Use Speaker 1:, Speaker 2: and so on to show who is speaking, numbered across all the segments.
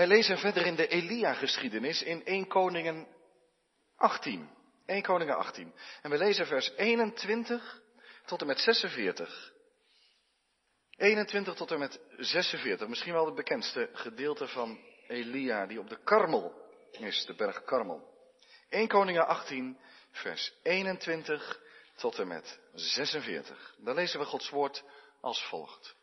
Speaker 1: Wij lezen verder in de Elia-geschiedenis in 1 Koningen 18. 1 Koningen 18. En we lezen vers 21 tot en met 46. 21 tot en met 46. Misschien wel het bekendste gedeelte van Elia die op de Karmel is, de berg Karmel. 1 Koningen 18, vers 21 tot en met 46. Dan lezen we Gods woord als volgt.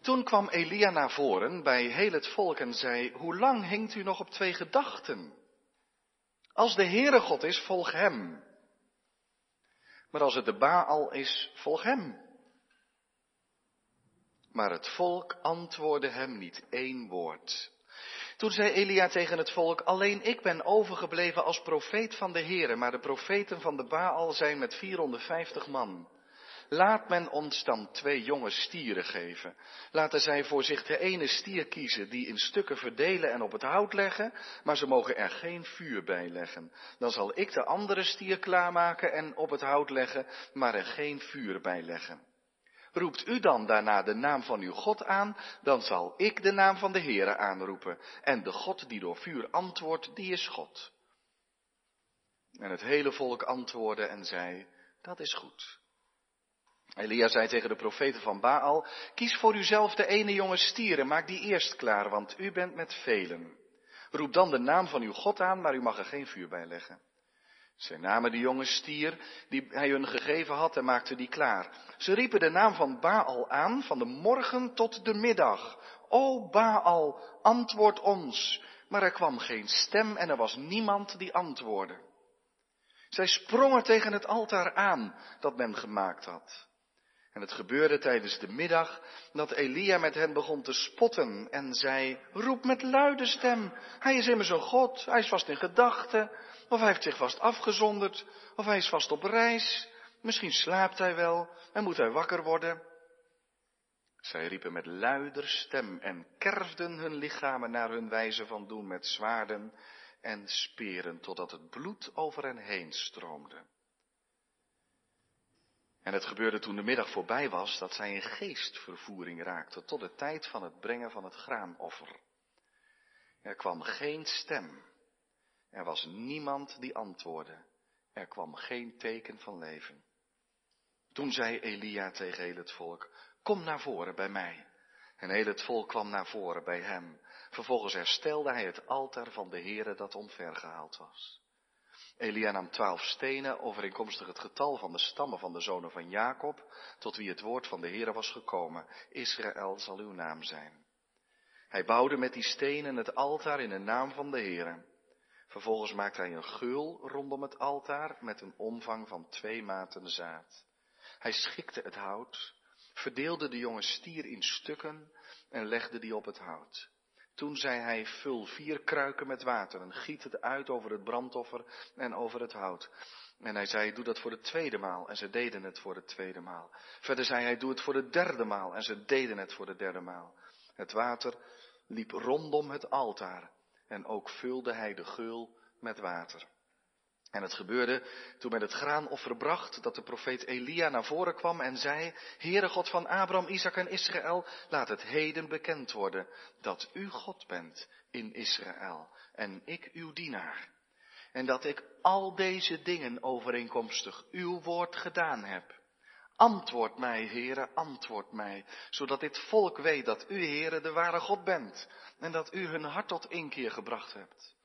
Speaker 1: Toen kwam Elia naar voren bij heel het volk en zei, hoe lang hinkt u nog op twee gedachten? Als de Heere God is, volg hem. Maar als het de Baal is, volg hem. Maar het volk antwoordde hem niet één woord. Toen zei Elia tegen het volk, alleen ik ben overgebleven als profeet van de Heere, maar de profeten van de Baal zijn met 450 man. Laat men ons dan twee jonge stieren geven. Laten zij voor zich de ene stier kiezen, die in stukken verdelen en op het hout leggen, maar ze mogen er geen vuur bij leggen. Dan zal ik de andere stier klaarmaken en op het hout leggen, maar er geen vuur bij leggen. Roept u dan daarna de naam van uw God aan, dan zal ik de naam van de Heere aanroepen. En de God die door vuur antwoordt, die is God. En het hele volk antwoordde en zei, dat is goed. Elia zei tegen de profeten van Baal, kies voor uzelf de ene jonge stier en maak die eerst klaar, want u bent met velen. Roep dan de naam van uw God aan, maar u mag er geen vuur bij leggen. Zij namen de jonge stier die hij hun gegeven had en maakten die klaar. Ze riepen de naam van Baal aan, van de morgen tot de middag. O Baal, antwoord ons. Maar er kwam geen stem en er was niemand die antwoordde. Zij sprongen tegen het altaar aan dat men gemaakt had. En het gebeurde tijdens de middag dat Elia met hen begon te spotten en zei, roep met luide stem, hij is immers een God, hij is vast in gedachten, of hij heeft zich vast afgezonderd, of hij is vast op reis, misschien slaapt hij wel en moet hij wakker worden. Zij riepen met luider stem en kerfden hun lichamen naar hun wijze van doen met zwaarden en speren, totdat het bloed over hen heen stroomde. En het gebeurde toen de middag voorbij was, dat zij in geestvervoering raakten tot de tijd van het brengen van het graanoffer. Er kwam geen stem. Er was niemand die antwoordde. Er kwam geen teken van leven. Toen zei Elia tegen heel het volk, kom naar voren bij mij. En heel het volk kwam naar voren bij hem. Vervolgens herstelde hij het altaar van de Heere dat omvergehaald was. Elia nam twaalf stenen, overeenkomstig het getal van de stammen van de zonen van Jacob, tot wie het woord van de Heere was gekomen. Israël zal uw naam zijn. Hij bouwde met die stenen het altaar in de naam van de Heere. Vervolgens maakte hij een geul rondom het altaar met een omvang van twee maten zaad. Hij schikte het hout, verdeelde de jonge stier in stukken en legde die op het hout. Toen zei hij, vul vier kruiken met water en giet het uit over het brandoffer en over het hout. En hij zei, doe dat voor de tweede maal. En ze deden het voor de tweede maal. Verder zei hij, doe het voor de derde maal. En ze deden het voor de derde maal. Het water liep rondom het altaar. En ook vulde hij de geul met water. En het gebeurde toen men het graanoffer bracht, dat de profeet Elia naar voren kwam en zei, Heere God van Abraham, Isaac en Israël, laat het heden bekend worden dat u God bent in Israël en ik uw dienaar. En dat ik al deze dingen overeenkomstig uw woord gedaan heb. Antwoord mij, Heere, antwoord mij, zodat dit volk weet dat u, Heere, de ware God bent en dat u hun hart tot inkeer gebracht hebt.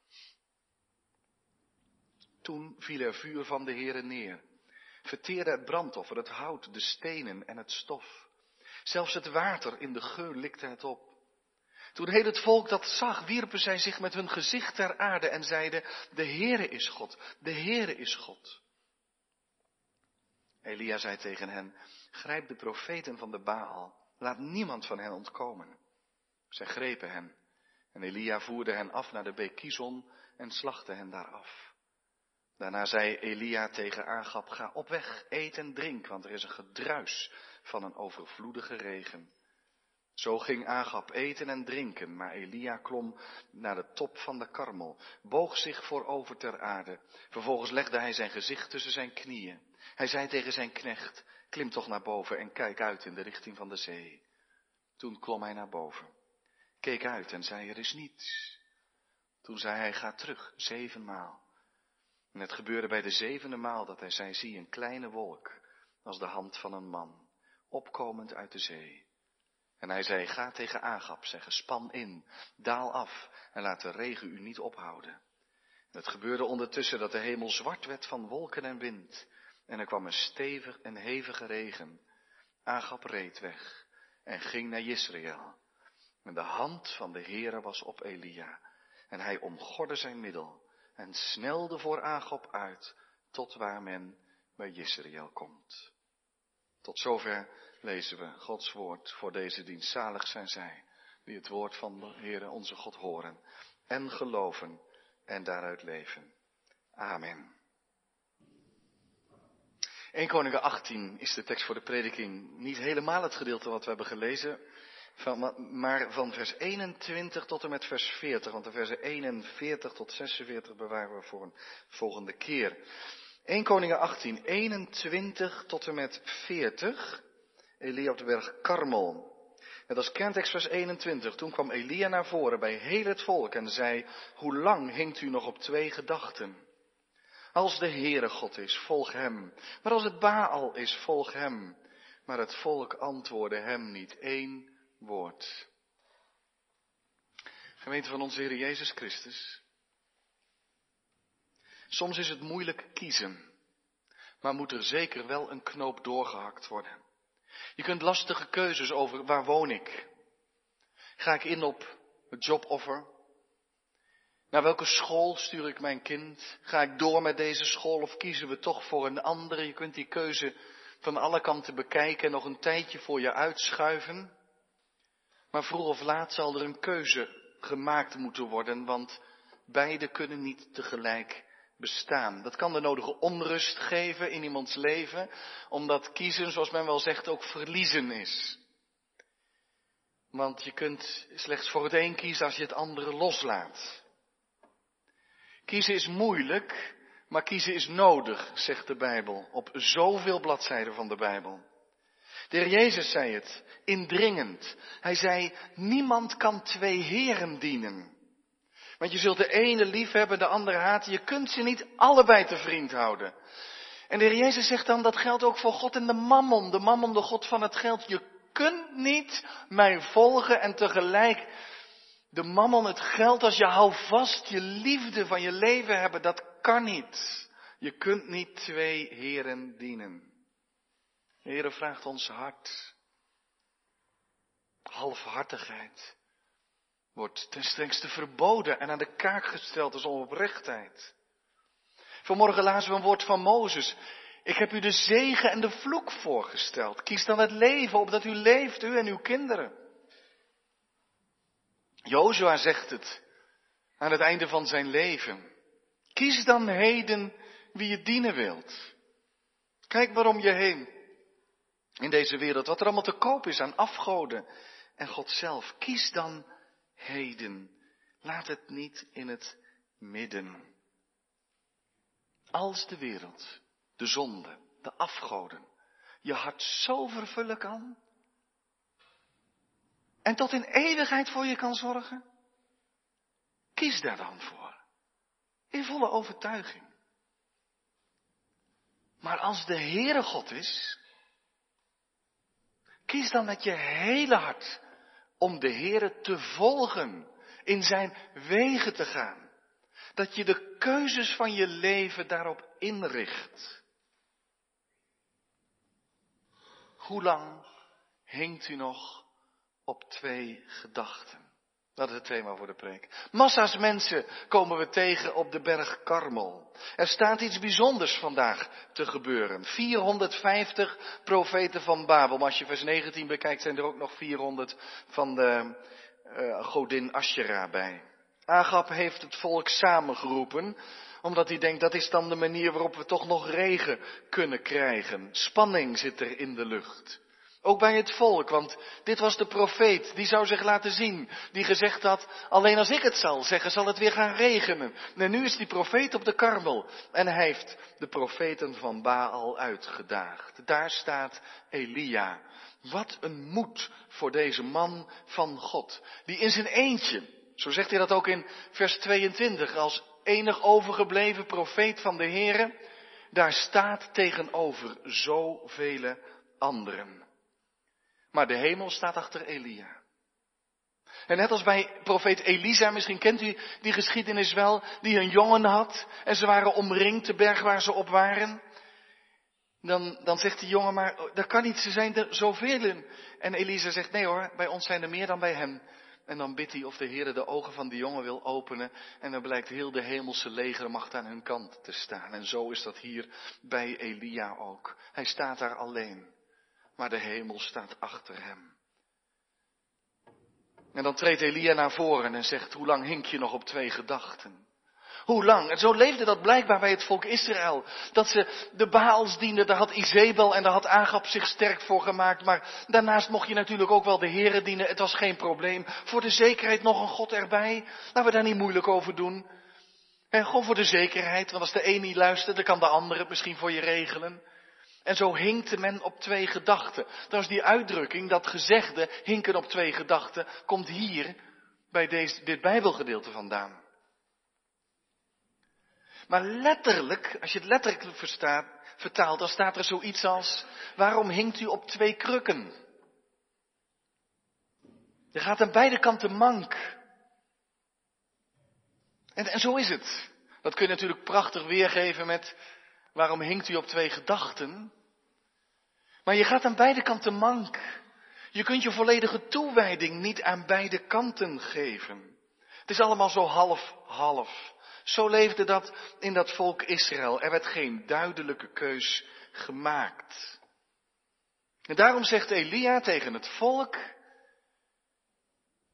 Speaker 1: Toen viel er vuur van de Heere neer, verteerde het brandoffer, het hout, de stenen en het stof. Zelfs het water in de geul likte het op. Toen heel het volk dat zag, wierpen zij zich met hun gezicht ter aarde en zeiden, de Heere is God, de Heere is God. Elia zei tegen hen, grijp de profeten van de Baal, laat niemand van hen ontkomen. Zij grepen hen en Elia voerde hen af naar de beek en slachtte hen daar af. Daarna zei Elia tegen Agab, ga op weg, eet en drink, want er is een gedruis van een overvloedige regen. Zo ging Agab eten en drinken, maar Elia klom naar de top van de karmel, boog zich voorover ter aarde. Vervolgens legde hij zijn gezicht tussen zijn knieën. Hij zei tegen zijn knecht, klim toch naar boven en kijk uit in de richting van de zee. Toen klom hij naar boven. keek uit en zei er is niets. Toen zei hij ga terug, zevenmaal. En het gebeurde bij de zevende maal dat hij zei zie een kleine wolk als de hand van een man, opkomend uit de zee. En hij zei ga tegen Agap zeggen span in, daal af en laat de regen u niet ophouden. Het gebeurde ondertussen dat de hemel zwart werd van wolken en wind. En er kwam een stevig en hevige regen. Agap reed weg en ging naar Israël. En de hand van de Heere was op Elia. En hij omgorde zijn middel en snelde voor Agap uit tot waar men bij Israël komt. Tot zover lezen we Gods woord voor deze dienst. Zalig zijn zij die het woord van de Heere onze God horen en geloven en daaruit leven. Amen. 1 Koningen 18 is de tekst voor de prediking. Niet helemaal het gedeelte wat we hebben gelezen, maar van vers 21 tot en met vers 40. Want de versen 41 tot 46 bewaren we voor een volgende keer. 1 Koningen 18, 21 tot en met 40. Elia op de berg Karmel. Net als kentekst vers 21. Toen kwam Elia naar voren bij heel het volk en zei, hoe lang hinkt u nog op twee gedachten? Als de Heere God is, volg hem. Maar als het Baal is, volg hem. Maar het volk antwoordde hem niet één woord. Gemeente van onze Heer Jezus Christus. Soms is het moeilijk kiezen, maar moet er zeker wel een knoop doorgehakt worden. Je kunt lastige keuzes over waar woon ik? Ga ik in op het joboffer? Naar welke school stuur ik mijn kind? Ga ik door met deze school of kiezen we toch voor een andere? Je kunt die keuze van alle kanten bekijken en nog een tijdje voor je uitschuiven. Maar vroeg of laat zal er een keuze gemaakt moeten worden, want beide kunnen niet tegelijk bestaan. Dat kan de nodige onrust geven in iemands leven, omdat kiezen, zoals men wel zegt, ook verliezen is. Want je kunt slechts voor het een kiezen als je het andere loslaat. Kiezen is moeilijk, maar kiezen is nodig, zegt de Bijbel, op zoveel bladzijden van de Bijbel. De heer Jezus zei het, indringend. Hij zei, niemand kan twee heren dienen. Want je zult de ene lief hebben, de andere haten. Je kunt ze niet allebei te vriend houden. En de heer Jezus zegt dan, dat geldt ook voor God en de mammon. De mammon, de God van het geld. Je kunt niet mij volgen en tegelijk de mammon, het geld, als je hou vast, je liefde van je leven hebben. Dat kan niet. Je kunt niet twee heren dienen. De Heer vraagt ons hart. Halfhartigheid wordt ten strengste verboden en aan de kaak gesteld als onoprechtheid. Vanmorgen lazen we een woord van Mozes. Ik heb u de zegen en de vloek voorgesteld. Kies dan het leven, opdat u leeft, u en uw kinderen. Jozua zegt het aan het einde van zijn leven. Kies dan heden wie je dienen wilt. Kijk waarom je heen in deze wereld, wat er allemaal te koop is aan afgoden en God zelf. Kies dan heden. Laat het niet in het midden. Als de wereld, de zonde, de afgoden, je hart zo vervullen kan, en tot in eeuwigheid voor je kan zorgen, kies daar dan voor. In volle overtuiging. Maar als de Heere God is, kies dan met je hele hart om de Heere te volgen, in zijn wegen te gaan. Dat je de keuzes van je leven daarop inricht. Hoe lang hinkt u nog op twee gedachten? Dat is het thema voor de preek. Massa's mensen komen we tegen op de berg Karmel. Er staat iets bijzonders vandaag te gebeuren. 450 profeten van Babel. Maar als je vers 19 bekijkt, zijn er ook nog 400 van de uh, godin Asherah bij. Agab heeft het volk samengeroepen, omdat hij denkt dat is dan de manier waarop we toch nog regen kunnen krijgen. Spanning zit er in de lucht. Ook bij het volk, want dit was de profeet, die zou zich laten zien, die gezegd had, alleen als ik het zal zeggen, zal het weer gaan regenen. En nu is die profeet op de karmel en hij heeft de profeten van Baal uitgedaagd. Daar staat Elia, Wat een moed voor deze man van God, die in zijn eentje, zo zegt hij dat ook in vers 22, als enig overgebleven profeet van de Here, daar staat tegenover zoveel anderen. Maar de hemel staat achter Elia. En net als bij profeet Elisa, misschien kent u die geschiedenis wel, die een jongen had en ze waren omringd, de berg waar ze op waren. Dan, dan zegt die jongen maar, oh, dat kan niet, ze zijn er zoveel. En Elisa zegt, nee hoor, bij ons zijn er meer dan bij hem. En dan bidt hij of de Heer de ogen van die jongen wil openen. En dan blijkt heel de hemelse legermacht aan hun kant te staan. En zo is dat hier bij Elia ook. Hij staat daar alleen. Maar de hemel staat achter hem. En dan treedt Elia naar voren en zegt, hoe lang hink je nog op twee gedachten? Hoe lang? En zo leefde dat blijkbaar bij het volk Israël. Dat ze de Baals dienden, daar had Izebel en daar had Agap zich sterk voor gemaakt. Maar daarnaast mocht je natuurlijk ook wel de Heren dienen. Het was geen probleem. Voor de zekerheid nog een God erbij. Laten we daar niet moeilijk over doen. En gewoon voor de zekerheid, want als de een niet luistert, dan kan de ander het misschien voor je regelen. En zo hinkte men op twee gedachten. is die uitdrukking, dat gezegde, hinken op twee gedachten, komt hier bij deze, dit Bijbelgedeelte vandaan. Maar letterlijk, als je het letterlijk verstaat, vertaalt, dan staat er zoiets als, waarom hinkt u op twee krukken? Je gaat aan beide kanten mank. En zo is het. Dat kun je natuurlijk prachtig weergeven met, waarom hinkt u op twee gedachten? Maar je gaat aan beide kanten mank. Je kunt je volledige toewijding niet aan beide kanten geven. Het is allemaal zo half-half. Zo leefde dat in dat volk Israël. Er werd geen duidelijke keus gemaakt. En daarom zegt Elia tegen het volk,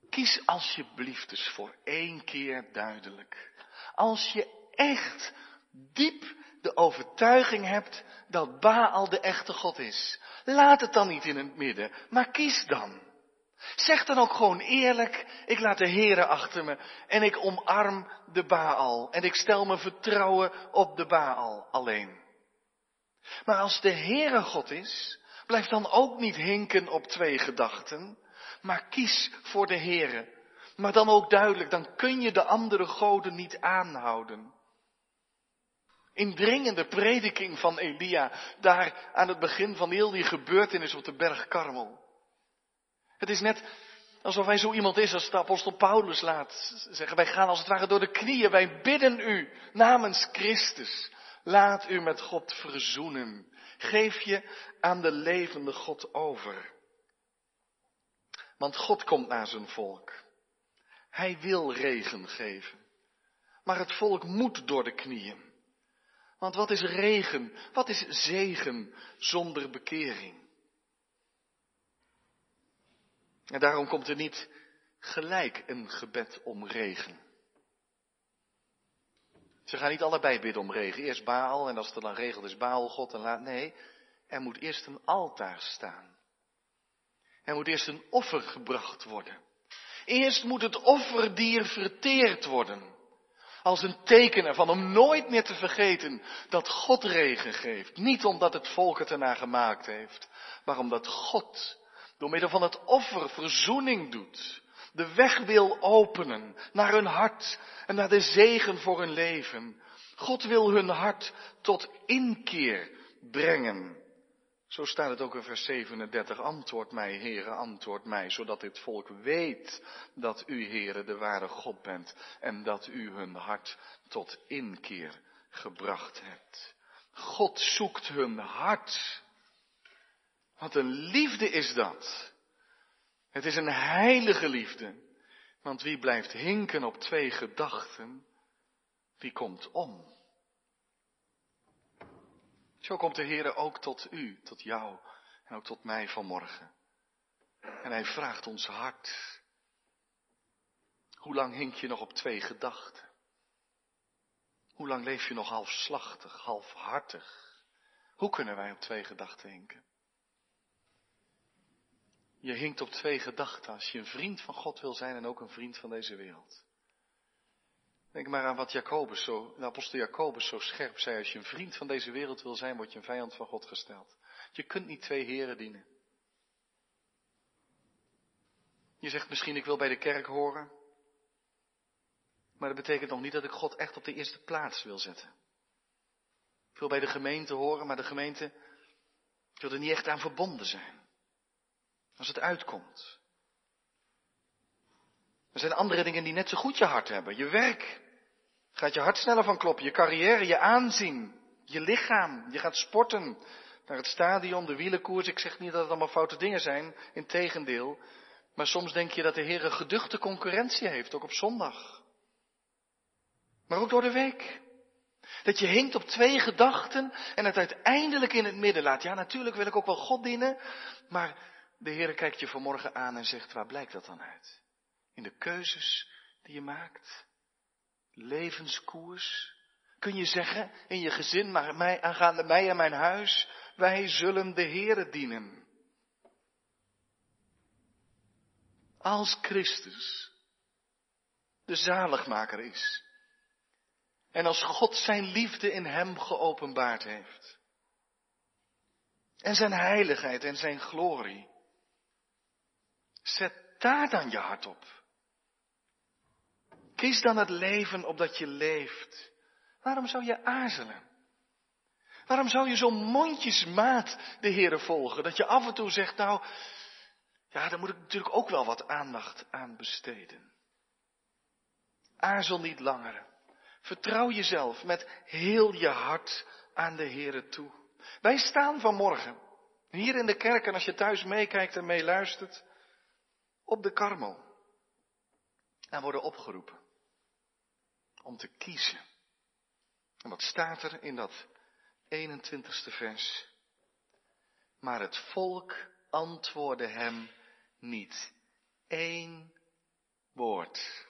Speaker 1: kies alsjeblieft eens voor één keer duidelijk. Als je echt diep de overtuiging hebt dat Baal de echte God is, laat het dan niet in het midden, maar kies dan. Zeg dan ook gewoon eerlijk, ik laat de Here achter me en ik omarm de Baal en ik stel mijn vertrouwen op de Baal alleen. Maar als de Heere God is, blijf dan ook niet hinken op twee gedachten, maar kies voor de Heere. Maar dan ook duidelijk, dan kun je de andere goden niet aanhouden. Indringende prediking van Elia, daar aan het begin van heel die gebeurtenis op de berg Karmel. Het is net alsof hij zo iemand is als de apostel Paulus laat zeggen. Wij gaan als het ware door de knieën. Wij bidden u namens Christus. Laat u met God verzoenen. Geef je aan de levende God over. Want God komt naar zijn volk. Hij wil regen geven. Maar het volk moet door de knieën. Want wat is regen? Wat is zegen zonder bekering? En daarom komt er niet gelijk een gebed om regen. Ze gaan niet allebei bidden om regen. Eerst Baal en als het dan regelt is Baal God en laat. Nee, er moet eerst een altaar staan. Er moet eerst een offer gebracht worden. Eerst moet het offerdier verteerd worden. Als een teken ervan om nooit meer te vergeten dat God regen geeft. Niet omdat het volk het ernaar gemaakt heeft, maar omdat God door middel van het offer verzoening doet. De weg wil openen naar hun hart en naar de zegen voor hun leven. God wil hun hart tot inkeer brengen. Zo staat het ook in vers 37. Antwoord mij, Heere, antwoord mij, zodat dit volk weet dat u, Heere, de ware God bent en dat u hun hart tot inkeer gebracht hebt. God zoekt hun hart. Wat een liefde is dat. Het is een heilige liefde. Want wie blijft hinken op twee gedachten, wie komt om. Zo komt de Heer ook tot u, tot jou en ook tot mij vanmorgen. En hij vraagt ons hart. Hoe lang hink je nog op twee gedachten? Hoe lang leef je nog halfslachtig, halfhartig? Hoe kunnen wij op twee gedachten hinken? Je hinkt op twee gedachten als je een vriend van God wil zijn en ook een vriend van deze wereld. Denk maar aan wat Jacobus zo, de apostel Jacobus zo scherp zei. Als je een vriend van deze wereld wil zijn, word je een vijand van God gesteld. Je kunt niet twee heren dienen. Je zegt misschien ik wil bij de kerk horen. Maar dat betekent nog niet dat ik God echt op de eerste plaats wil zetten. Ik wil bij de gemeente horen, maar de gemeente wil er niet echt aan verbonden zijn. Als het uitkomt. Er zijn andere dingen die net zo goed je hart hebben. Je werk gaat je hart sneller van kloppen. Je carrière, je aanzien, je lichaam. Je gaat sporten naar het stadion, de wielenkoers. Ik zeg niet dat het allemaal foute dingen zijn. Integendeel. Maar soms denk je dat de Heer een geduchte concurrentie heeft, ook op zondag. Maar ook door de week. Dat je hinkt op twee gedachten en het uiteindelijk in het midden laat. Ja, natuurlijk wil ik ook wel God dienen, maar de Heer kijkt je vanmorgen aan en zegt, waar blijkt dat dan uit? In de keuzes die je maakt? Levenskoers? Kun je zeggen in je gezin, maar mij, aangaande mij en mijn huis, wij zullen de Heere dienen. Als Christus de zaligmaker is. En als God zijn liefde in hem geopenbaard heeft. En zijn heiligheid en zijn glorie. Zet daar dan je hart op. Kies dan het leven opdat je leeft. Waarom zou je aarzelen? Waarom zou je zo mondjesmaat de Heere volgen? Dat je af en toe zegt, nou, ja, daar moet ik natuurlijk ook wel wat aandacht aan besteden. Aarzel niet langer. Vertrouw jezelf met heel je hart aan de Heere toe. Wij staan vanmorgen hier in de kerk en als je thuis meekijkt en meeluistert, op de karmel. En worden opgeroepen om te kiezen. En wat staat er in dat 21ste vers? Maar het volk antwoordde hem niet één woord.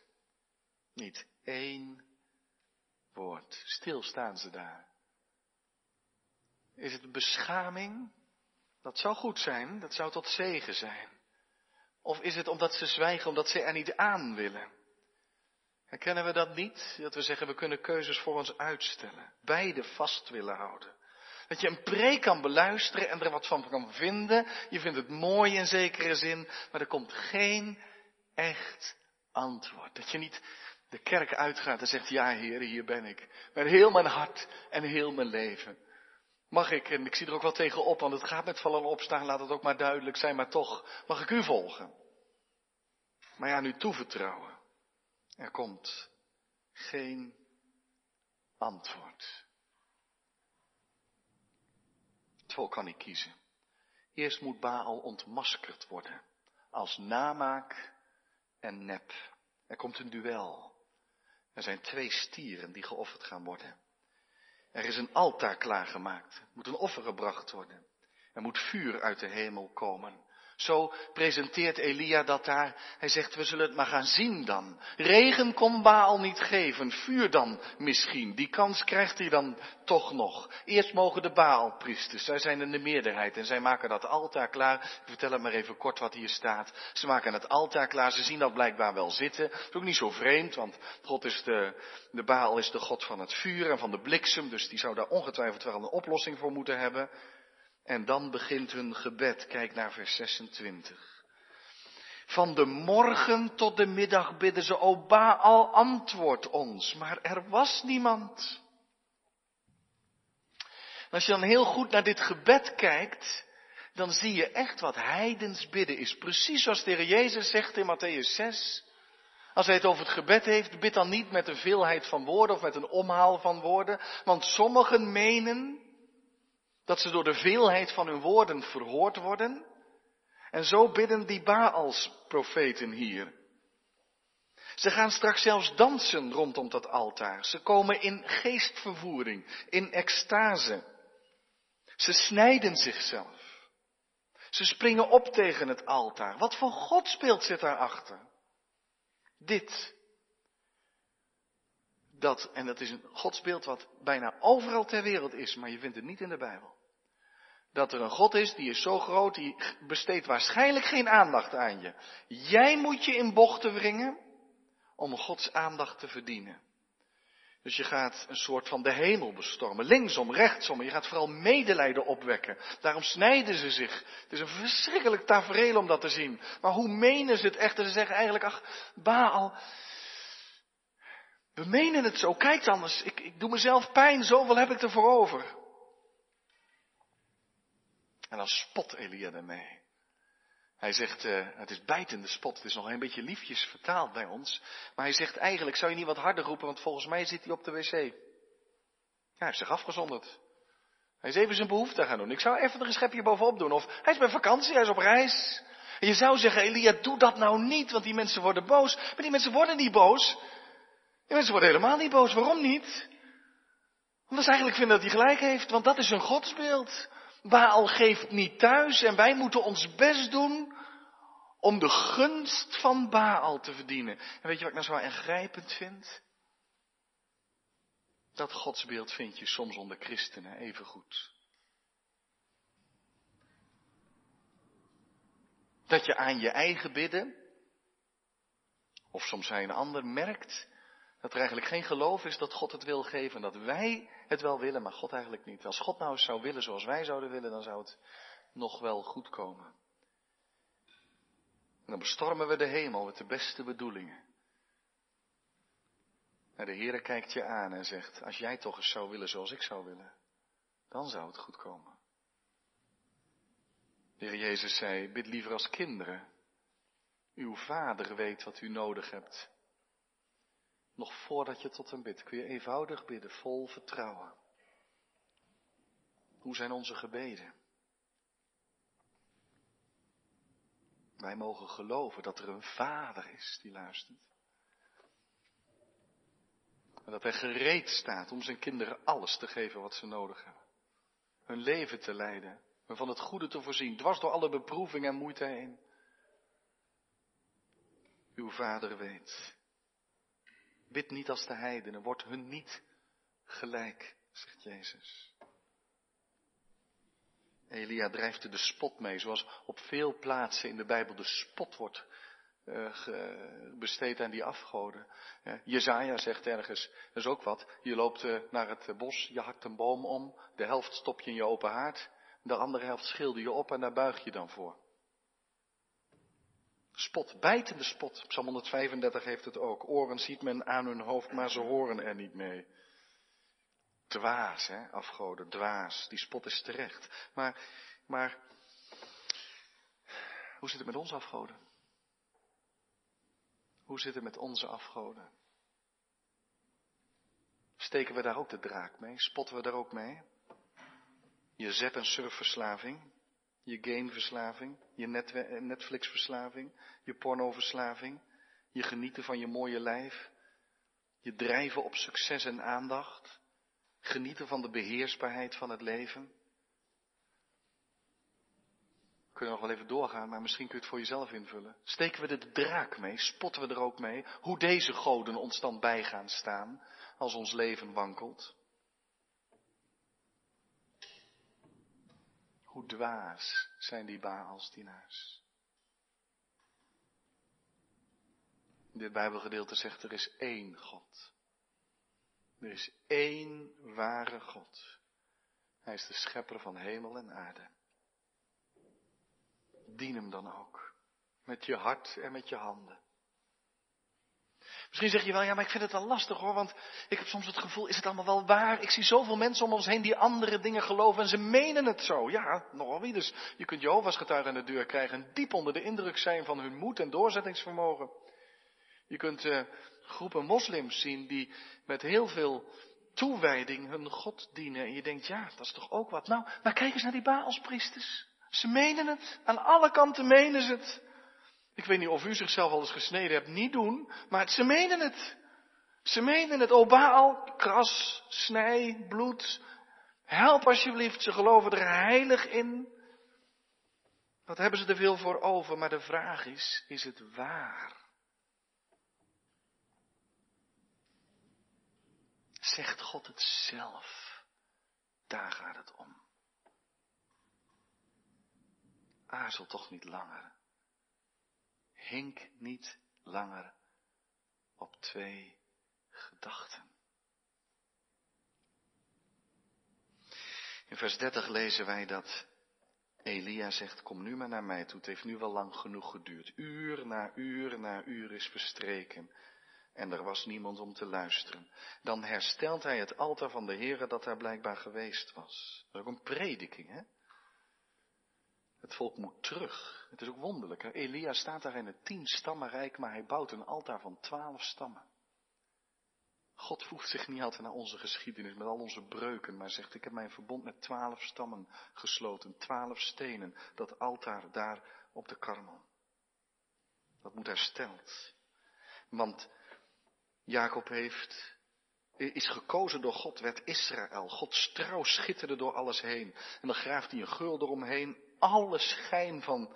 Speaker 1: Niet één woord. Stil staan ze daar. Is het beschaming? Dat zou goed zijn, dat zou tot zegen zijn. Of is het omdat ze zwijgen, omdat ze er niet aan willen? Herkennen we dat niet? Dat we zeggen, we kunnen keuzes voor ons uitstellen. Beide vast willen houden. Dat je een preek kan beluisteren en er wat van kan vinden. Je vindt het mooi in zekere zin, maar er komt geen echt antwoord. Dat je niet de kerk uitgaat en zegt, ja Heer, hier ben ik. Met heel mijn hart en heel mijn leven. Mag ik, en ik zie er ook wel tegen op, want het gaat met vallen opstaan, laat het ook maar duidelijk zijn, maar toch, mag ik u volgen? Maar ja, nu toevertrouwen. Er komt geen antwoord. Het volk kan niet kiezen. Eerst moet Baal ontmaskerd worden als namaak en nep. Er komt een duel. Er zijn twee stieren die geofferd gaan worden. Er is een altaar klaargemaakt. Er moet een offer gebracht worden. Er moet vuur uit de hemel komen. Zo presenteert Elia dat daar. Hij zegt, we zullen het maar gaan zien dan. Regen kon Baal niet geven, vuur dan misschien. Die kans krijgt hij dan toch nog. Eerst mogen de Baalpriesters, zij zijn in de meerderheid en zij maken dat altaar klaar. Ik vertel het maar even kort wat hier staat. Ze maken het altaar klaar, ze zien dat blijkbaar wel zitten. Dat is ook niet zo vreemd, want God is de, de Baal is de God van het vuur en van de bliksem, dus die zou daar ongetwijfeld wel een oplossing voor moeten hebben. En dan begint hun gebed. Kijk naar vers 26. Van de morgen tot de middag bidden ze, o Baal, antwoord ons. Maar er was niemand. als je dan heel goed naar dit gebed kijkt, dan zie je echt wat heidens bidden is. Precies zoals de Jezus zegt in Matthäus 6. Als hij het over het gebed heeft, bid dan niet met een veelheid van woorden of met een omhaal van woorden. Want sommigen menen dat ze door de veelheid van hun woorden verhoord worden. En zo bidden die Baals profeten hier. Ze gaan straks zelfs dansen rondom dat altaar. Ze komen in geestvervoering, in extase. Ze snijden zichzelf. Ze springen op tegen het altaar. Wat voor God speelt zit daarachter? Dit. Dat, en dat is een godsbeeld wat bijna overal ter wereld is, maar je vindt het niet in de Bijbel dat er een God is die is zo groot, die besteedt waarschijnlijk geen aandacht aan je. Jij moet je in bochten wringen om Gods aandacht te verdienen. Dus je gaat een soort van de hemel bestormen, linksom, rechtsom. En je gaat vooral medelijden opwekken. Daarom snijden ze zich. Het is een verschrikkelijk tafereel om dat te zien. Maar hoe menen ze het echt? Ze zeggen eigenlijk, ach, Baal, we menen het zo. Kijk anders, ik, ik doe mezelf pijn, zoveel heb ik ervoor over. En dan spot Elia ermee. Hij zegt, uh, het is bijtende spot, het is nog een beetje liefjes vertaald bij ons. Maar hij zegt eigenlijk, zou je niet wat harder roepen, want volgens mij zit hij op de wc. Ja, hij heeft zich afgezonderd. Hij is even zijn behoefte gaan doen. Ik zou even er een schepje bovenop doen. Of hij is bij vakantie, hij is op reis. En je zou zeggen, Elia, doe dat nou niet, want die mensen worden boos. Maar die mensen worden niet boos. Die mensen worden helemaal niet boos. Waarom niet? Omdat ze eigenlijk vinden dat hij gelijk heeft, want dat is hun godsbeeld. Baal geeft niet thuis en wij moeten ons best doen om de gunst van Baal te verdienen. En weet je wat ik nou zo ingrijpend vind? Dat godsbeeld vind je soms onder christenen even goed. Dat je aan je eigen bidden, of soms aan een ander, merkt dat er eigenlijk geen geloof is dat God het wil geven. En dat wij het wel willen, maar God eigenlijk niet. Als God nou eens zou willen zoals wij zouden willen, dan zou het nog wel goed komen. En dan bestormen we de hemel met de beste bedoelingen. En de Heere kijkt je aan en zegt, als jij toch eens zou willen zoals ik zou willen, dan zou het goed komen. De Heer Jezus zei, bid liever als kinderen. Uw vader weet wat u nodig hebt. Nog voordat je tot hem bidt, kun je eenvoudig bidden, vol vertrouwen. Hoe zijn onze gebeden? Wij mogen geloven dat er een vader is die luistert. En dat hij gereed staat om zijn kinderen alles te geven wat ze nodig hebben. Hun leven te leiden, en van het goede te voorzien, dwars door alle beproeving en moeite heen. Uw vader weet Bid niet als de heidenen, word hun niet gelijk, zegt Jezus. Elia drijft er de spot mee, zoals op veel plaatsen in de Bijbel de spot wordt uh, besteed aan die afgoden. Uh, Jezaja zegt ergens, dat is ook wat, je loopt uh, naar het bos, je hakt een boom om, de helft stop je in je open haard, de andere helft schilder je op en daar buig je dan voor. Spot, bijtende spot. Psalm 135 heeft het ook. Oren ziet men aan hun hoofd, maar ze horen er niet mee. Dwaas, hè, afgoden, dwaas. Die spot is terecht. Maar, maar, hoe zit het met onze afgoden? Hoe zit het met onze afgoden? Steken we daar ook de draak mee? Spotten we daar ook mee? Je zet- en surfverslaving? Je gameverslaving, je Netflixverslaving, je pornoverslaving, je genieten van je mooie lijf, je drijven op succes en aandacht, genieten van de beheersbaarheid van het leven. We kunnen nog wel even doorgaan, maar misschien kun je het voor jezelf invullen. Steken we de draak mee? Spotten we er ook mee? Hoe deze goden ons dan bij gaan staan als ons leven wankelt? Hoe dwaas zijn die Baalsdienaars. Dit Bijbelgedeelte zegt er is één God. Er is één ware God. Hij is de schepper van hemel en aarde. Dien hem dan ook. Met je hart en met je handen. Misschien zeg je wel, ja, maar ik vind het wel lastig hoor, want ik heb soms het gevoel, is het allemaal wel waar? Ik zie zoveel mensen om ons heen die andere dingen geloven en ze menen het zo. Ja, nogal wie dus. Je kunt Jehovah's getuigen aan de deur krijgen en diep onder de indruk zijn van hun moed en doorzettingsvermogen. Je kunt uh, groepen moslims zien die met heel veel toewijding hun God dienen. En je denkt, ja, dat is toch ook wat. Nou, maar kijk eens naar die Baalspriesters. Ze menen het. Aan alle kanten menen ze het. Ik weet niet of u zichzelf al eens gesneden hebt, niet doen, maar ze menen het. Ze menen het. O Baal, kras, snij, bloed. Help alsjeblieft, ze geloven er heilig in. Wat hebben ze er veel voor over? Maar de vraag is, is het waar? Zegt God het zelf? Daar gaat het om. Aarzel toch niet langer hink niet langer op twee gedachten. In vers 30 lezen wij dat Elia zegt, kom nu maar naar mij toe, het heeft nu wel lang genoeg geduurd. Uur na uur na uur is verstreken en er was niemand om te luisteren. Dan herstelt hij het altaar van de Heere dat daar blijkbaar geweest was. Dat is ook een prediking, hè? Het volk moet terug. Het is ook wonderlijk. Hè? Elia staat daar in het tien stammenrijk, maar hij bouwt een altaar van twaalf stammen. God voegt zich niet altijd naar onze geschiedenis met al onze breuken, maar zegt, ik heb mijn verbond met twaalf stammen gesloten, twaalf stenen, dat altaar daar op de karmel. Dat moet hersteld. Want Jacob heeft, is gekozen door God, werd Israël. Gods trouw schitterde door alles heen. En dan graaft hij een geul eromheen. Alle schijn van,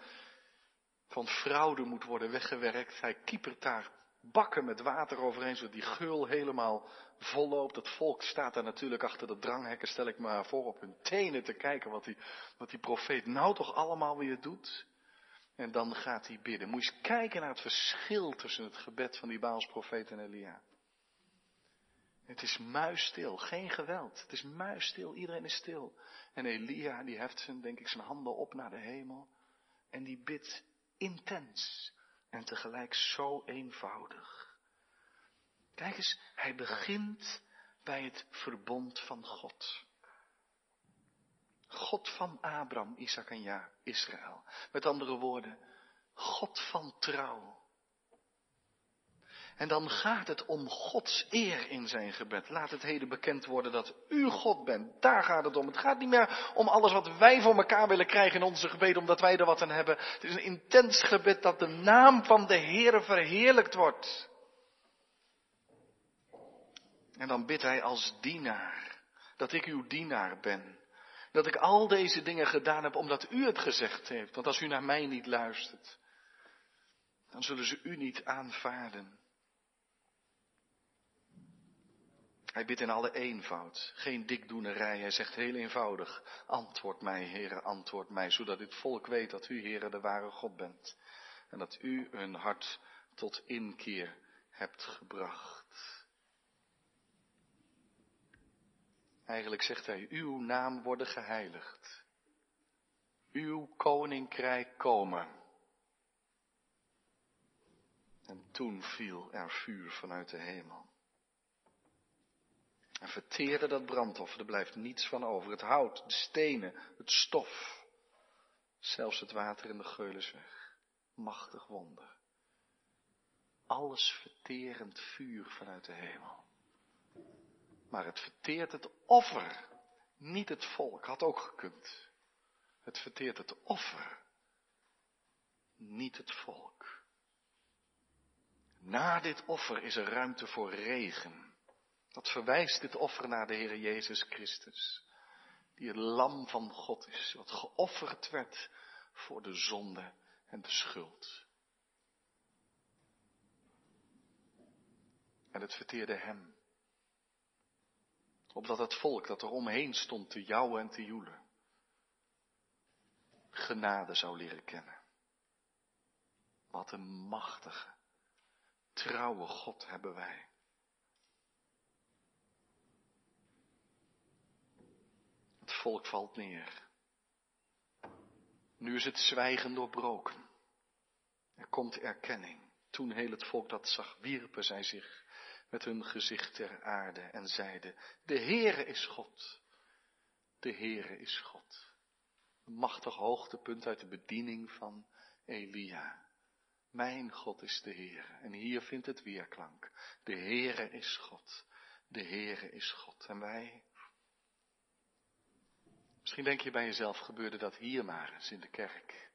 Speaker 1: van fraude moet worden weggewerkt. Hij kiepert daar bakken met water overheen, zodat die geul helemaal volloopt. Het volk staat daar natuurlijk achter de dranghekken, stel ik maar voor, op hun tenen te kijken wat die, wat die profeet nou toch allemaal weer doet. En dan gaat hij bidden. Moet je eens kijken naar het verschil tussen het gebed van die Baalsprofeet en Elia. Het is muisstil, geen geweld. Het is muisstil, iedereen is stil. En Elia, die heft zijn, denk ik, zijn handen op naar de hemel. En die bidt intens. En tegelijk zo eenvoudig. Kijk eens, hij begint bij het verbond van God. God van Abraham, Isaac en ja, Israël. Met andere woorden, God van trouw. En dan gaat het om Gods eer in zijn gebed. Laat het heden bekend worden dat u God bent. Daar gaat het om. Het gaat niet meer om alles wat wij voor elkaar willen krijgen in onze gebeden, omdat wij er wat aan hebben. Het is een intens gebed dat de naam van de Heere verheerlijkt wordt. En dan bidt hij als dienaar, dat ik uw dienaar ben. Dat ik al deze dingen gedaan heb omdat u het gezegd heeft. Want als u naar mij niet luistert, dan zullen ze u niet aanvaarden. Hij bidt in alle eenvoud, geen dikdoenerij. Hij zegt heel eenvoudig, antwoord mij, Heere, antwoord mij, zodat dit volk weet dat u, Heere, de ware God bent. En dat u hun hart tot inkeer hebt gebracht. Eigenlijk zegt hij, uw naam worden geheiligd. Uw koninkrijk komen. En toen viel er vuur vanuit de hemel. En verteerde dat brandoffer, er blijft niets van over. Het hout, de stenen, het stof. Zelfs het water in de geulen weg. Machtig wonder. Alles verterend vuur vanuit de hemel. Maar het verteert het offer, niet het volk. Had ook gekund. Het verteert het offer, niet het volk. Na dit offer is er ruimte voor regen. Dat verwijst dit offer naar de Heer Jezus Christus, die het lam van God is, wat geofferd werd voor de zonde en de schuld. En het verteerde hem, opdat het volk dat er omheen stond te jouwen en te joelen, genade zou leren kennen. Wat een machtige, trouwe God hebben wij. Het volk valt neer. Nu is het zwijgen doorbroken. Er komt erkenning. Toen heel het volk dat zag, wierpen zij zich met hun gezicht ter aarde en zeiden, de Heere is God. De Heere is God. Een machtig hoogtepunt uit de bediening van Elia. Mijn God is de Heere. En hier vindt het weerklank. De Heere is God. De Heere is God. En wij, Misschien denk je bij jezelf, gebeurde dat hier maar eens in de kerk.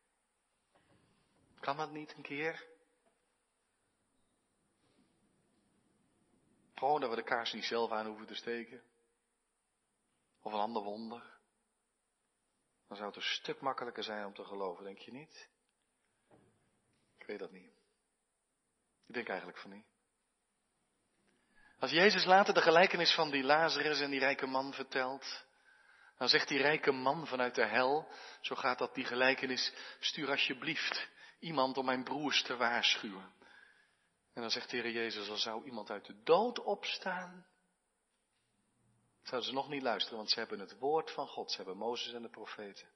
Speaker 1: Kan dat niet een keer? Gewoon dat we de kaars niet zelf aan hoeven te steken. Of een ander wonder. Dan zou het een stuk makkelijker zijn om te geloven, denk je niet? Ik weet dat niet. Ik denk eigenlijk van niet. Als Jezus later de gelijkenis van die Lazarus en die rijke man vertelt, dan zegt die rijke man vanuit de hel, zo gaat dat die gelijkenis, stuur alsjeblieft iemand om mijn broers te waarschuwen. En dan zegt de Heer Jezus, al zou iemand uit de dood opstaan, zouden ze nog niet luisteren, want ze hebben het woord van God. Ze hebben Mozes en de profeten.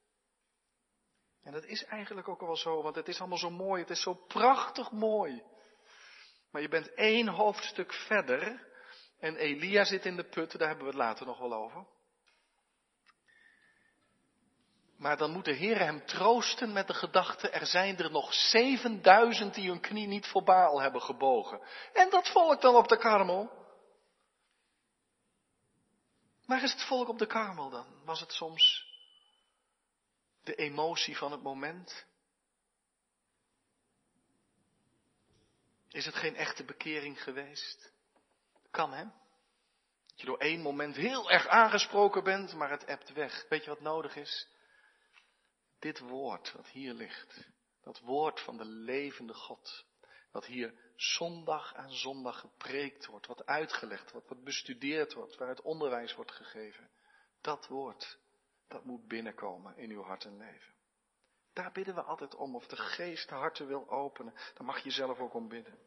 Speaker 1: En dat is eigenlijk ook wel zo, want het is allemaal zo mooi. Het is zo prachtig mooi. Maar je bent één hoofdstuk verder. En Elia zit in de put, daar hebben we het later nog wel over. Maar dan moet de Heer hem troosten met de gedachte, er zijn er nog 7000 die hun knie niet voor Baal hebben gebogen. En dat volk dan op de karmel. Waar is het volk op de karmel dan? Was het soms de emotie van het moment? Is het geen echte bekering geweest? Kan hè? Dat je door één moment heel erg aangesproken bent, maar het ebt weg. Weet je wat nodig is? Dit woord wat hier ligt, dat woord van de levende God, wat hier zondag aan zondag gepreekt wordt, wat uitgelegd wordt, wat bestudeerd wordt, waar het onderwijs wordt gegeven, dat woord, dat moet binnenkomen in uw hart en leven. Daar bidden we altijd om, of de geest de harten wil openen, dan mag je zelf ook om bidden.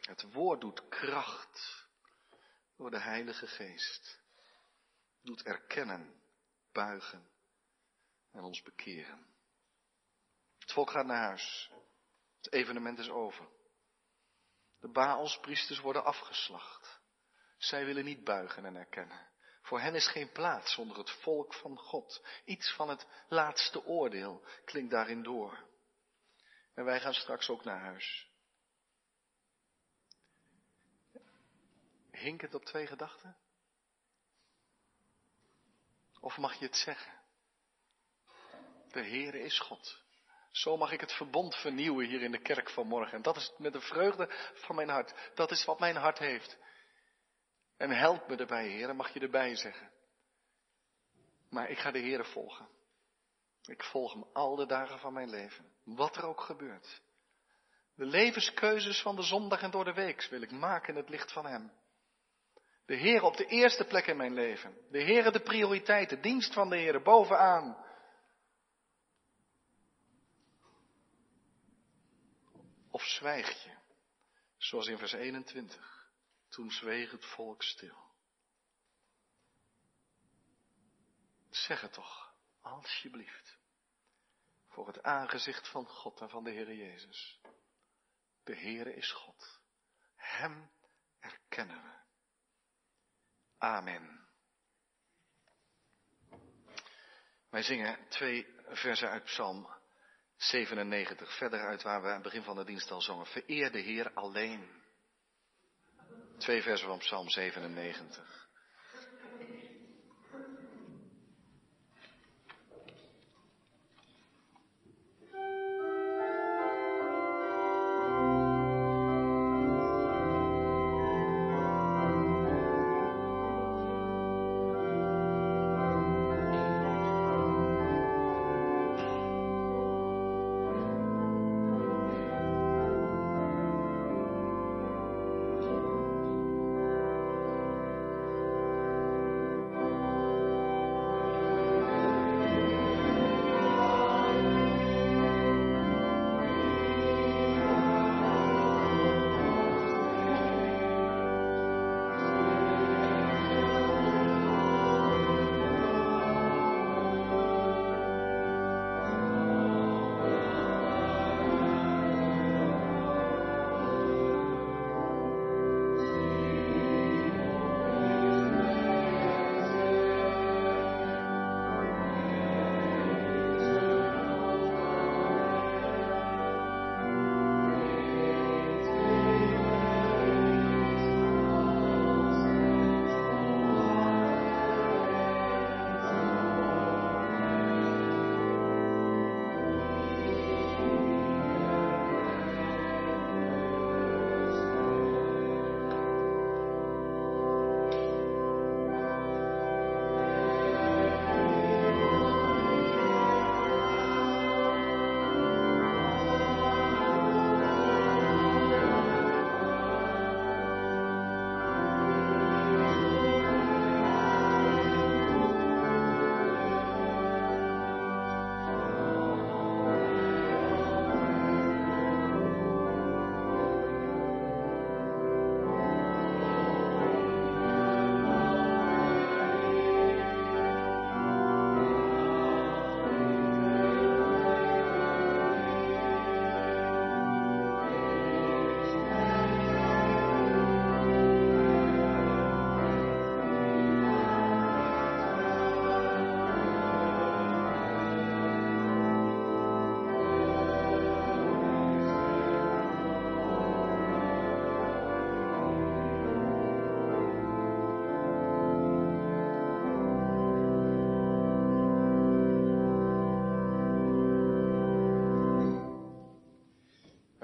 Speaker 1: Het woord doet kracht door de Heilige Geest. Doet erkennen, buigen en ons bekeren. Het volk gaat naar huis. Het evenement is over. De Baalspriesters worden afgeslacht. Zij willen niet buigen en erkennen. Voor hen is geen plaats zonder het volk van God. Iets van het laatste oordeel klinkt daarin door. En wij gaan straks ook naar huis. Hink het op twee gedachten? Of mag je het zeggen? De Heere is God. Zo mag ik het verbond vernieuwen hier in de kerk vanmorgen. En dat is met de vreugde van mijn hart. Dat is wat mijn hart heeft. En help me erbij, Heer, mag je erbij zeggen. Maar ik ga de Heer volgen. Ik volg hem al de dagen van mijn leven. Wat er ook gebeurt. De levenskeuzes van de zondag en door de week wil ik maken in het licht van Hem. De Heer op de eerste plek in mijn leven. De Heer de prioriteit, de dienst van de Heer bovenaan. Of zwijg je, zoals in vers 21. Toen zweeg het volk stil. Zeg het toch, alsjeblieft, voor het aangezicht van God en van de Heer Jezus. De Heere is God. Hem erkennen we. Amen. Wij zingen twee versen uit Psalm 97, verder uit waar we aan het begin van de dienst al zongen. Vereer de Heer alleen. Twee versen van Psalm 97.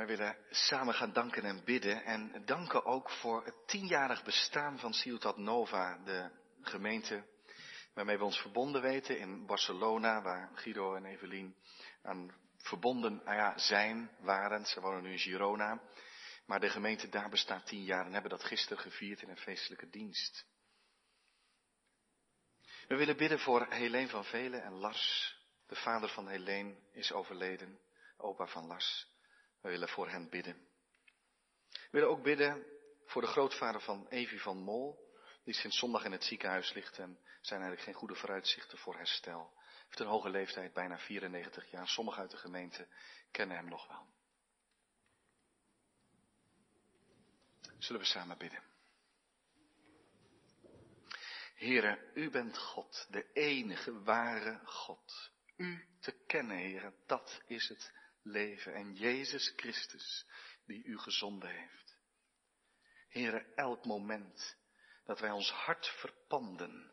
Speaker 1: Wij willen samen gaan danken en bidden en danken ook voor het tienjarig bestaan van Ciutat Nova, de gemeente waarmee we ons verbonden weten in Barcelona, waar Guido en Evelien aan verbonden nou ja, zijn, waren. Ze wonen nu in Girona. Maar de gemeente daar bestaat tien jaar en hebben dat gisteren gevierd in een feestelijke dienst. We willen bidden voor Helene van Velen en Lars. De vader van Helene is overleden, opa van Lars. We willen voor hen bidden. We willen ook bidden voor de grootvader van Evi van Mol, die sinds zondag in het ziekenhuis ligt en zijn eigenlijk geen goede vooruitzichten voor herstel. Heeft een hoge leeftijd, bijna 94 jaar. Sommigen uit de gemeente kennen hem nog wel. Zullen we samen bidden? Heren, u bent God, de enige ware God. U te kennen, heren, dat is het leven. En Jezus Christus, die u gezonden heeft. Heren, elk moment dat wij ons hart verpanden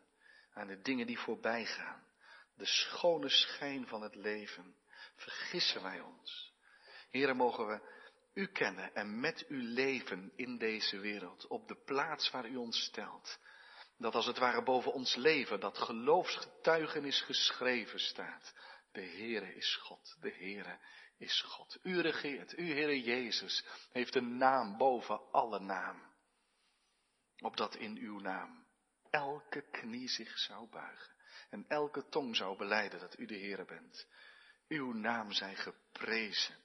Speaker 1: aan de dingen die voorbij gaan, de schone schijn van het leven, vergissen wij ons. Heren, mogen we u kennen en met u leven in deze wereld, op de plaats waar u ons stelt. Dat als het ware boven ons leven, dat geloofsgetuigenis geschreven staat. De Heere is God, de Heere is God. U regeert, u Heere Jezus heeft een naam boven alle naam. Opdat in uw naam elke knie zich zou buigen en elke tong zou beleiden dat u de Heere bent. Uw naam zij geprezen.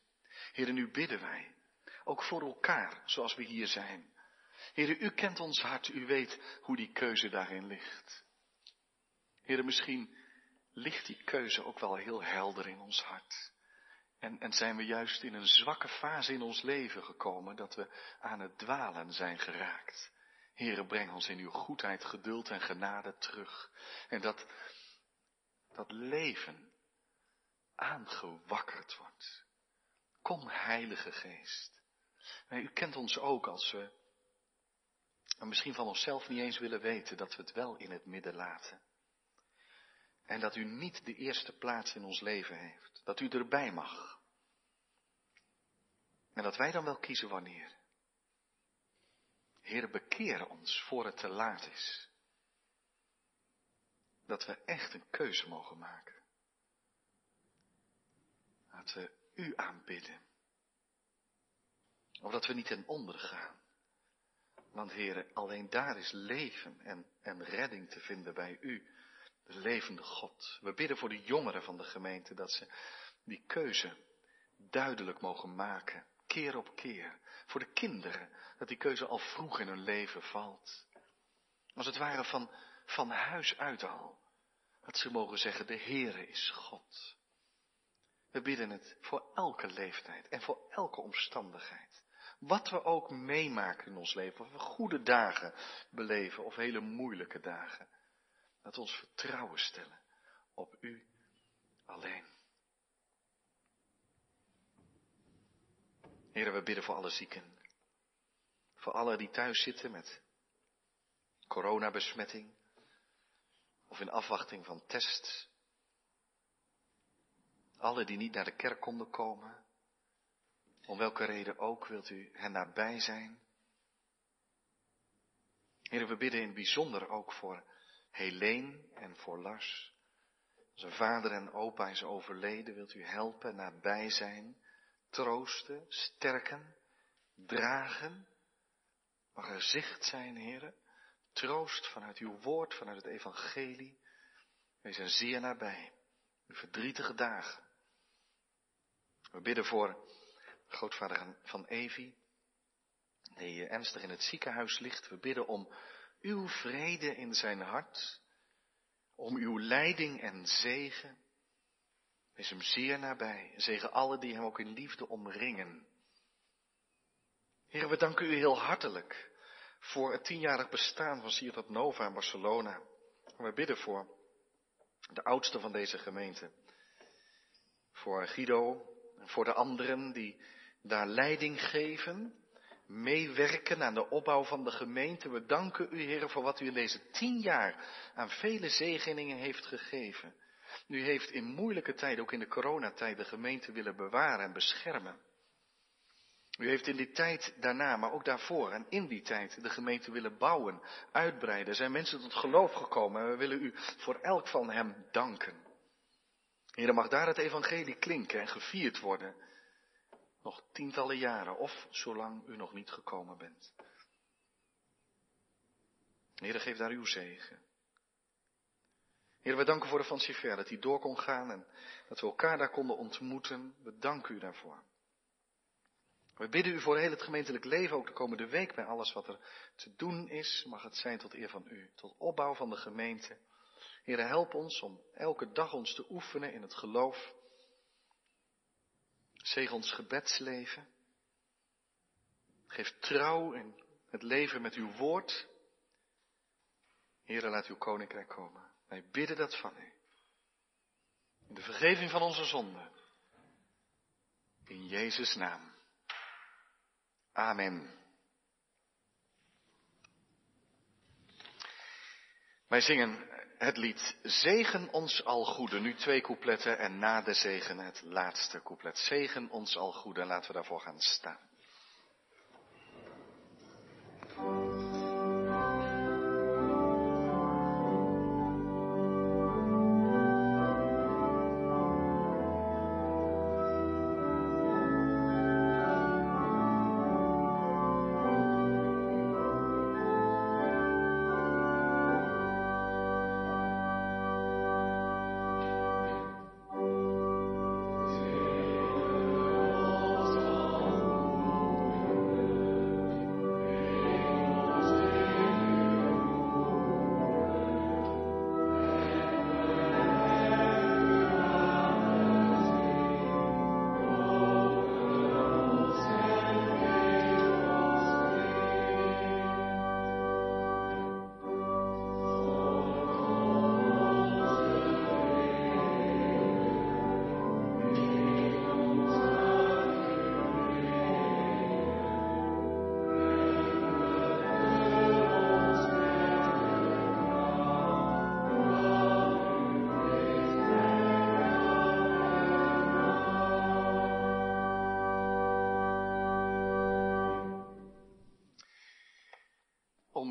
Speaker 1: Heere, nu bidden wij ook voor elkaar, zoals we hier zijn. Heere, u kent ons hart, u weet hoe die keuze daarin ligt. Heere, misschien ligt die keuze ook wel heel helder in ons hart. En, en zijn we juist in een zwakke fase in ons leven gekomen dat we aan het dwalen zijn geraakt. Heere, breng ons in uw goedheid, geduld en genade terug. En dat, dat leven aangewakkerd wordt. Kom, Heilige Geest. U kent ons ook als we misschien van onszelf niet eens willen weten dat we het wel in het midden laten. En dat u niet de eerste plaats in ons leven heeft. Dat u erbij mag. En dat wij dan wel kiezen wanneer. Heer, bekeer ons voor het te laat is. Dat we echt een keuze mogen maken. Dat we u aanbidden. Of dat we niet ten onder gaan. Want heren, alleen daar is leven en, en redding te vinden bij u, de levende God. We bidden voor de jongeren van de gemeente dat ze die keuze duidelijk mogen maken, keer op keer. Voor de kinderen, dat die keuze al vroeg in hun leven valt. Als het ware van, van huis uit al. Dat ze mogen zeggen, de Heere is God. We bidden het voor elke leeftijd en voor elke omstandigheid. Wat we ook meemaken in ons leven, of we goede dagen beleven of hele moeilijke dagen. We ons vertrouwen stellen op U alleen. Heren, we bidden voor alle zieken. Voor alle die thuis zitten met coronabesmetting. Of in afwachting van test. Alle die niet naar de kerk konden komen. Om welke reden ook wilt u hen nabij zijn. Heren, we bidden in het bijzonder ook voor Helene en voor Lars. Zijn vader en opa is overleden. Wilt u helpen, nabij zijn, troosten, sterken, dragen. Mag er zicht zijn, heren. Troost vanuit uw woord, vanuit het evangelie. Wees er zeer nabij. Uw verdrietige dagen. We bidden voor grootvader van Evi, die ernstig in het ziekenhuis ligt. We bidden om uw vrede in zijn hart, om uw leiding en zegen. Wees hem zeer nabij. Zegen alle die hem ook in liefde omringen. Heer, we danken u heel hartelijk voor het tienjarig bestaan van Ciutat Nova in Barcelona. We bidden voor de oudste van deze gemeente. Voor Guido en voor de anderen die daar leiding geven, meewerken aan de opbouw van de gemeente. We danken u, Heer, voor wat u in deze tien jaar aan vele zegeningen heeft gegeven. U heeft in moeilijke tijden, ook in de coronatijd, de gemeente willen bewaren en beschermen. U heeft in die tijd daarna, maar ook daarvoor en in die tijd de gemeente willen bouwen, uitbreiden. Er zijn mensen tot geloof gekomen en we willen u voor elk van hem danken. Heer, mag daar het evangelie klinken en gevierd worden. Nog tientallen jaren of zolang u nog niet gekomen bent. Heer, geef daar uw zegen. Heer, we danken voor de Fancifer, dat hij door kon gaan en dat we elkaar daar konden ontmoeten. We danken u daarvoor. We bidden u voor heel het gemeentelijk leven, ook de komende week, bij alles wat er te doen is. Mag het zijn tot eer van u, tot opbouw van de gemeente. Heer, help ons om elke dag ons te oefenen in het geloof. Zegen ons gebedsleven. Geef trouw in het leven met uw woord. Heer, laat uw koninkrijk komen. Wij bidden dat van u. In de vergeving van onze zonden. In Jezus' naam. Amen. Wij zingen het lied Zegen ons al goede. Nu twee coupletten en na de zegen het laatste couplet. Zegen ons al goede. Laten we daarvoor gaan staan.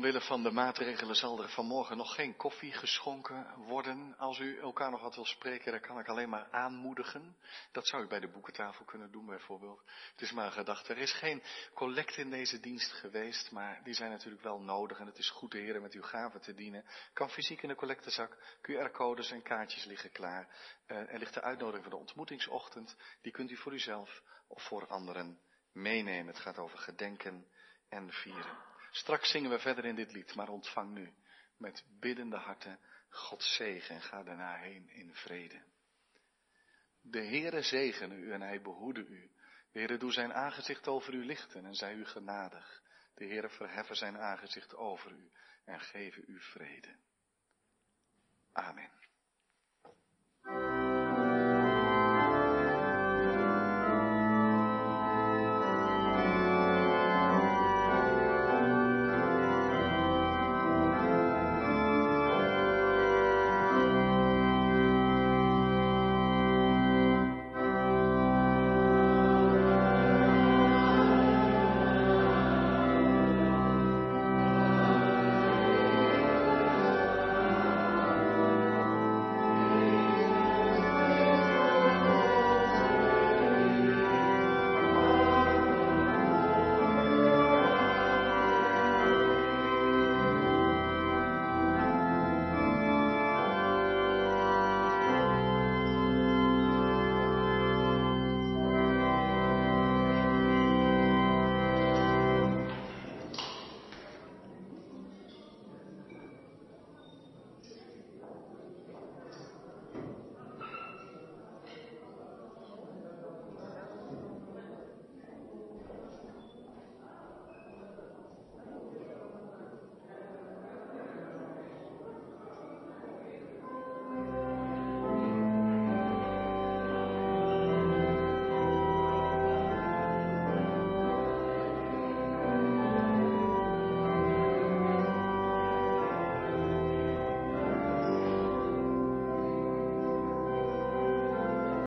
Speaker 1: Omwille van de maatregelen zal er vanmorgen nog geen koffie geschonken worden. Als u elkaar nog wat wil spreken, dan kan ik alleen maar aanmoedigen. Dat zou u bij de boekentafel kunnen doen bijvoorbeeld. Het is maar een gedachte. Er is geen collect in deze dienst geweest, maar die zijn natuurlijk wel nodig. En het is goed de heren met uw gaven te dienen. Kan fysiek in de collectezak, QR-codes en kaartjes liggen klaar. Uh, er ligt de uitnodiging voor de ontmoetingsochtend. Die kunt u voor uzelf of voor anderen meenemen. Het gaat over gedenken en vieren. Straks zingen we verder in dit lied, maar ontvang nu met biddende harten Gods zegen en ga daarna heen in vrede. De Heere zegene u en hij behoede u. De Heere doe zijn aangezicht over u lichten en zij u genadig. De Heere verheffen zijn aangezicht over u en geven u vrede. Amen.